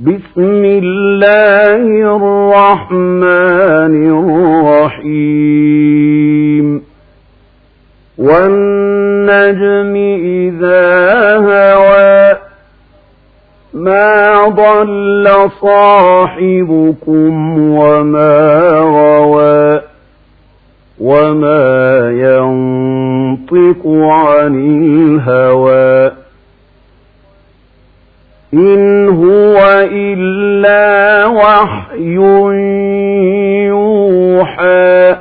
بسم الله الرحمن الرحيم. والنجم إذا هوى ما ضل صاحبكم وما غوى وما ينطق عن الهوى. إن وحي يوحى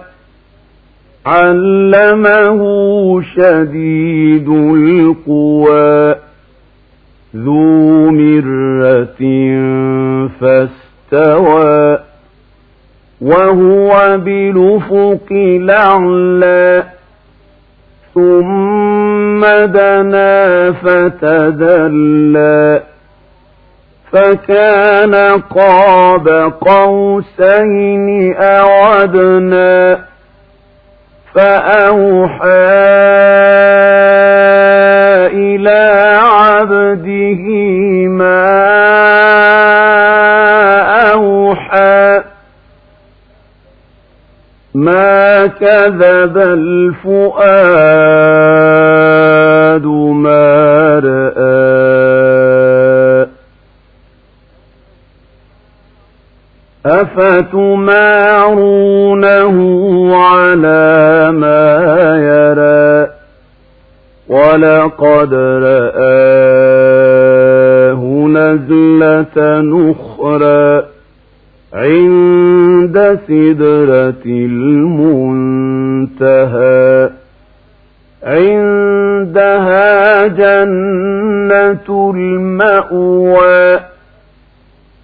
علمه شديد القوى ذو مرة فاستوى وهو بلفق الأعلى ثم دنا فتدلى فكان قاب قوسين أودنا فأوحى إلى عبده ما أوحى ما كذب الفؤاد ما رأى أفتمارونه على ما يرى؟ ولقد رآه نزلة نخرى عند سدرة المنتهى عندها جنة المأوى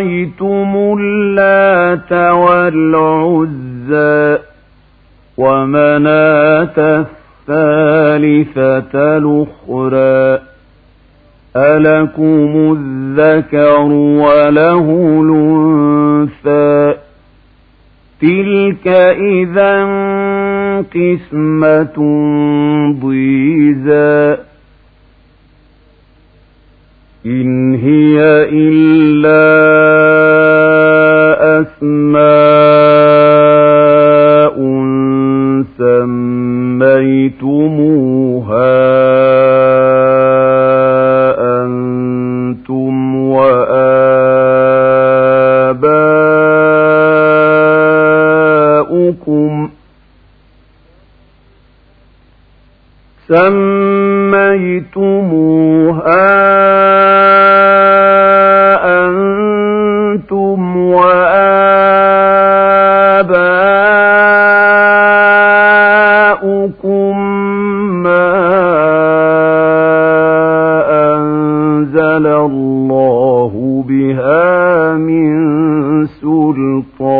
أفرايتم اللات والعزى ومناة الثالثة الأخرى ألكم الذكر وله الأنثى تلك إذا قسمة ضيزى إن هي إلا سميتموها أنتم وآباؤكم ما أنزل الله بها من سلطان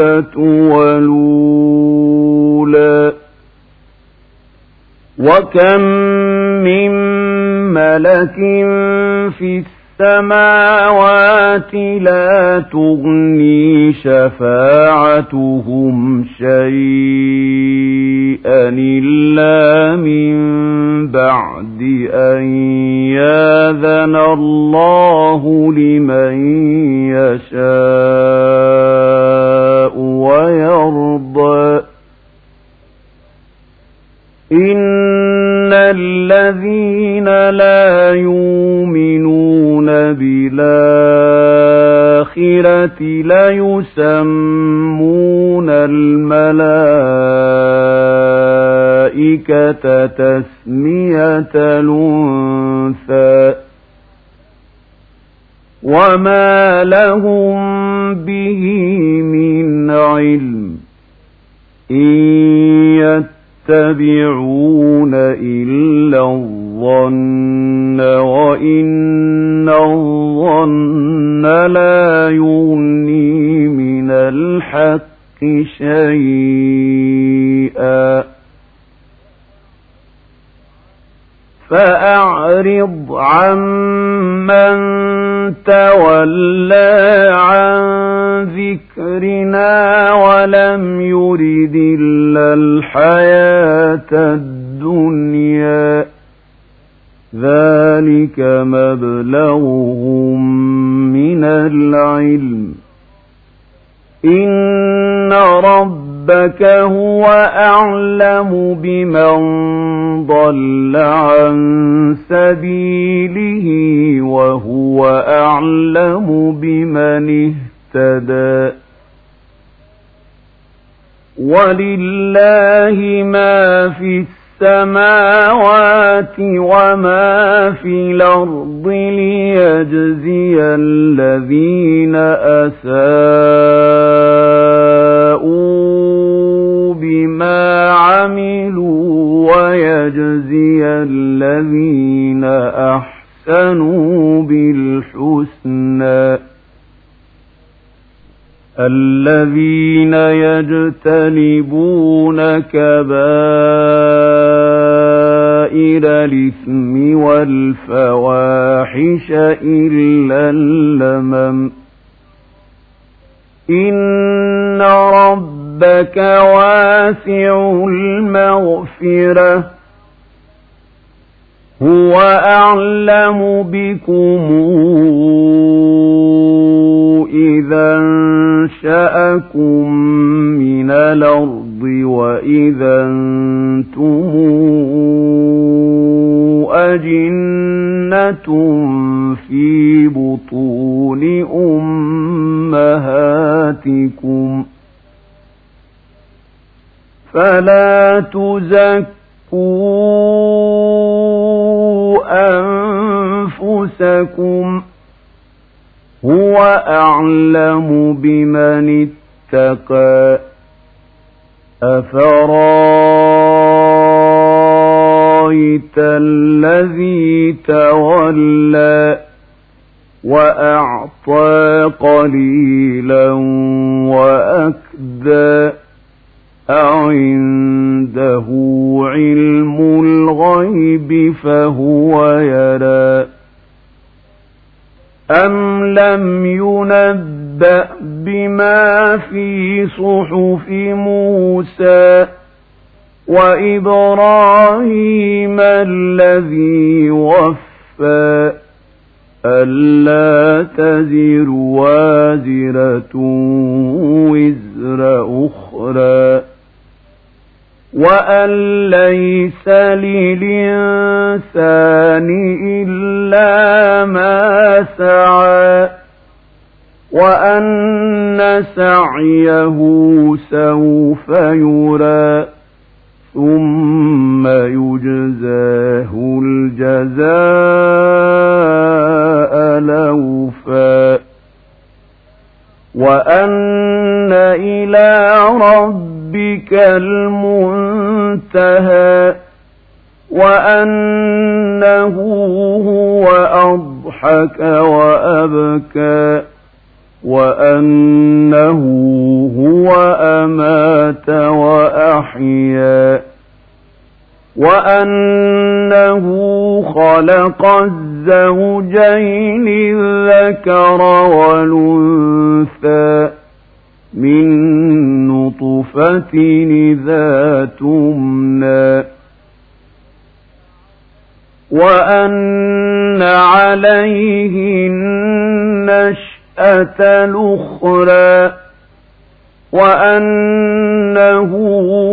الآخرة والأولى وكم من ملك في السماوات لا تغني شفاعتهم شيئا إلا من بعد أن ياذن الله لمن يشاء إن الذين لا يؤمنون بالآخرة ليسمون الملائكة تسمية الأنثى وما لهم به من علم إن يتبعون إلا الظن وإن الظن لا يغني من الحق شيئا. فأعرض عمن تولى عن ذكرنا ولم يرد إلا الحياة الدنيا. ذلك مبلغهم من العلم. إن ربك هو أعلم بمن ضل عن سبيله وهو أعلم بمن اهتدى. ولله ما في السماوات وما في الأرض ليجزي الذين أساءوا بما عملوا ويجزي الذين أحسنوا بالحسنى الذين يجتنبون كبائر الإثم والفواحش إلا اللمم. إن ربك واسع المغفرة. هو أعلم بكم إذا أنشأكم من الأرض وإذا أنتم أجنة في بطون أمهاتكم فلا تزكوا أنفسكم هو أعلم بمن اتقى أفرايت الذي تولى وأعطى قليلا وأكدى أعنده علم الغيب فهو يرى أم لم ينبأ بما في صحف موسى وإبراهيم الذي وفى ألا تزر وازرة وزر أخرى وأن ليس للإنسان إلا ما سعى وأن سعيه سوف يرى ثم يجزاه الجزاء لوفا وأن إلى ربك المنتهى وأنه هو أضحك وأبكى وأنه هو أمات وأحيا وأنه خلق الزوجين الذكر والأنثى من نطفة إذا تمنى وأن عليه النشأة الأخرى وأنه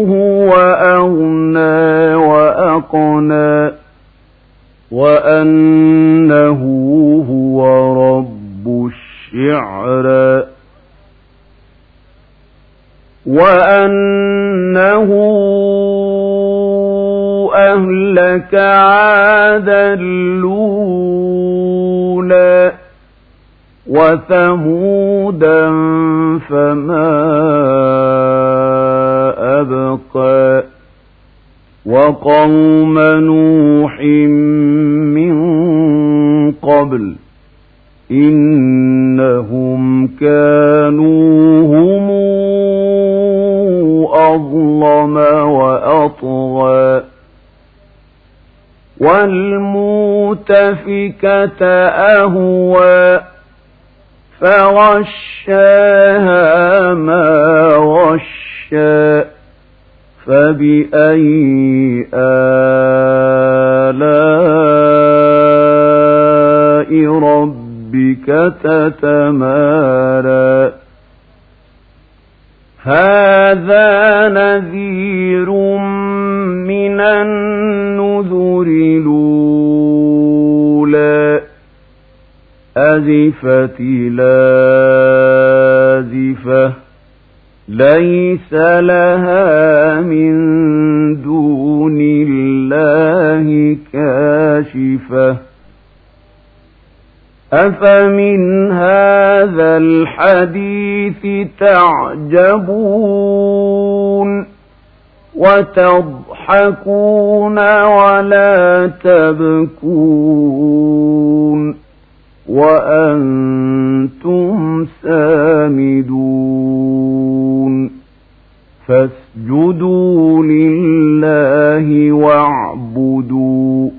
هو أغنى وأنه هو رب الشعرى وأنه أهلك عادا الأولى وثمودا فما أبقى وقوم نوح من قبل إنهم كانوا والمؤتفكة أهوى فغشاها ما غشى فبأي آلاء ربك تتمارى هذا نذير من النذر أزفت لازفة ليس لها من دون الله كاشفة أفمن هذا الحديث تعجبون وتضحكون ولا تبكون وأنتم سامدون. فاسجدوا لله واعبدوا.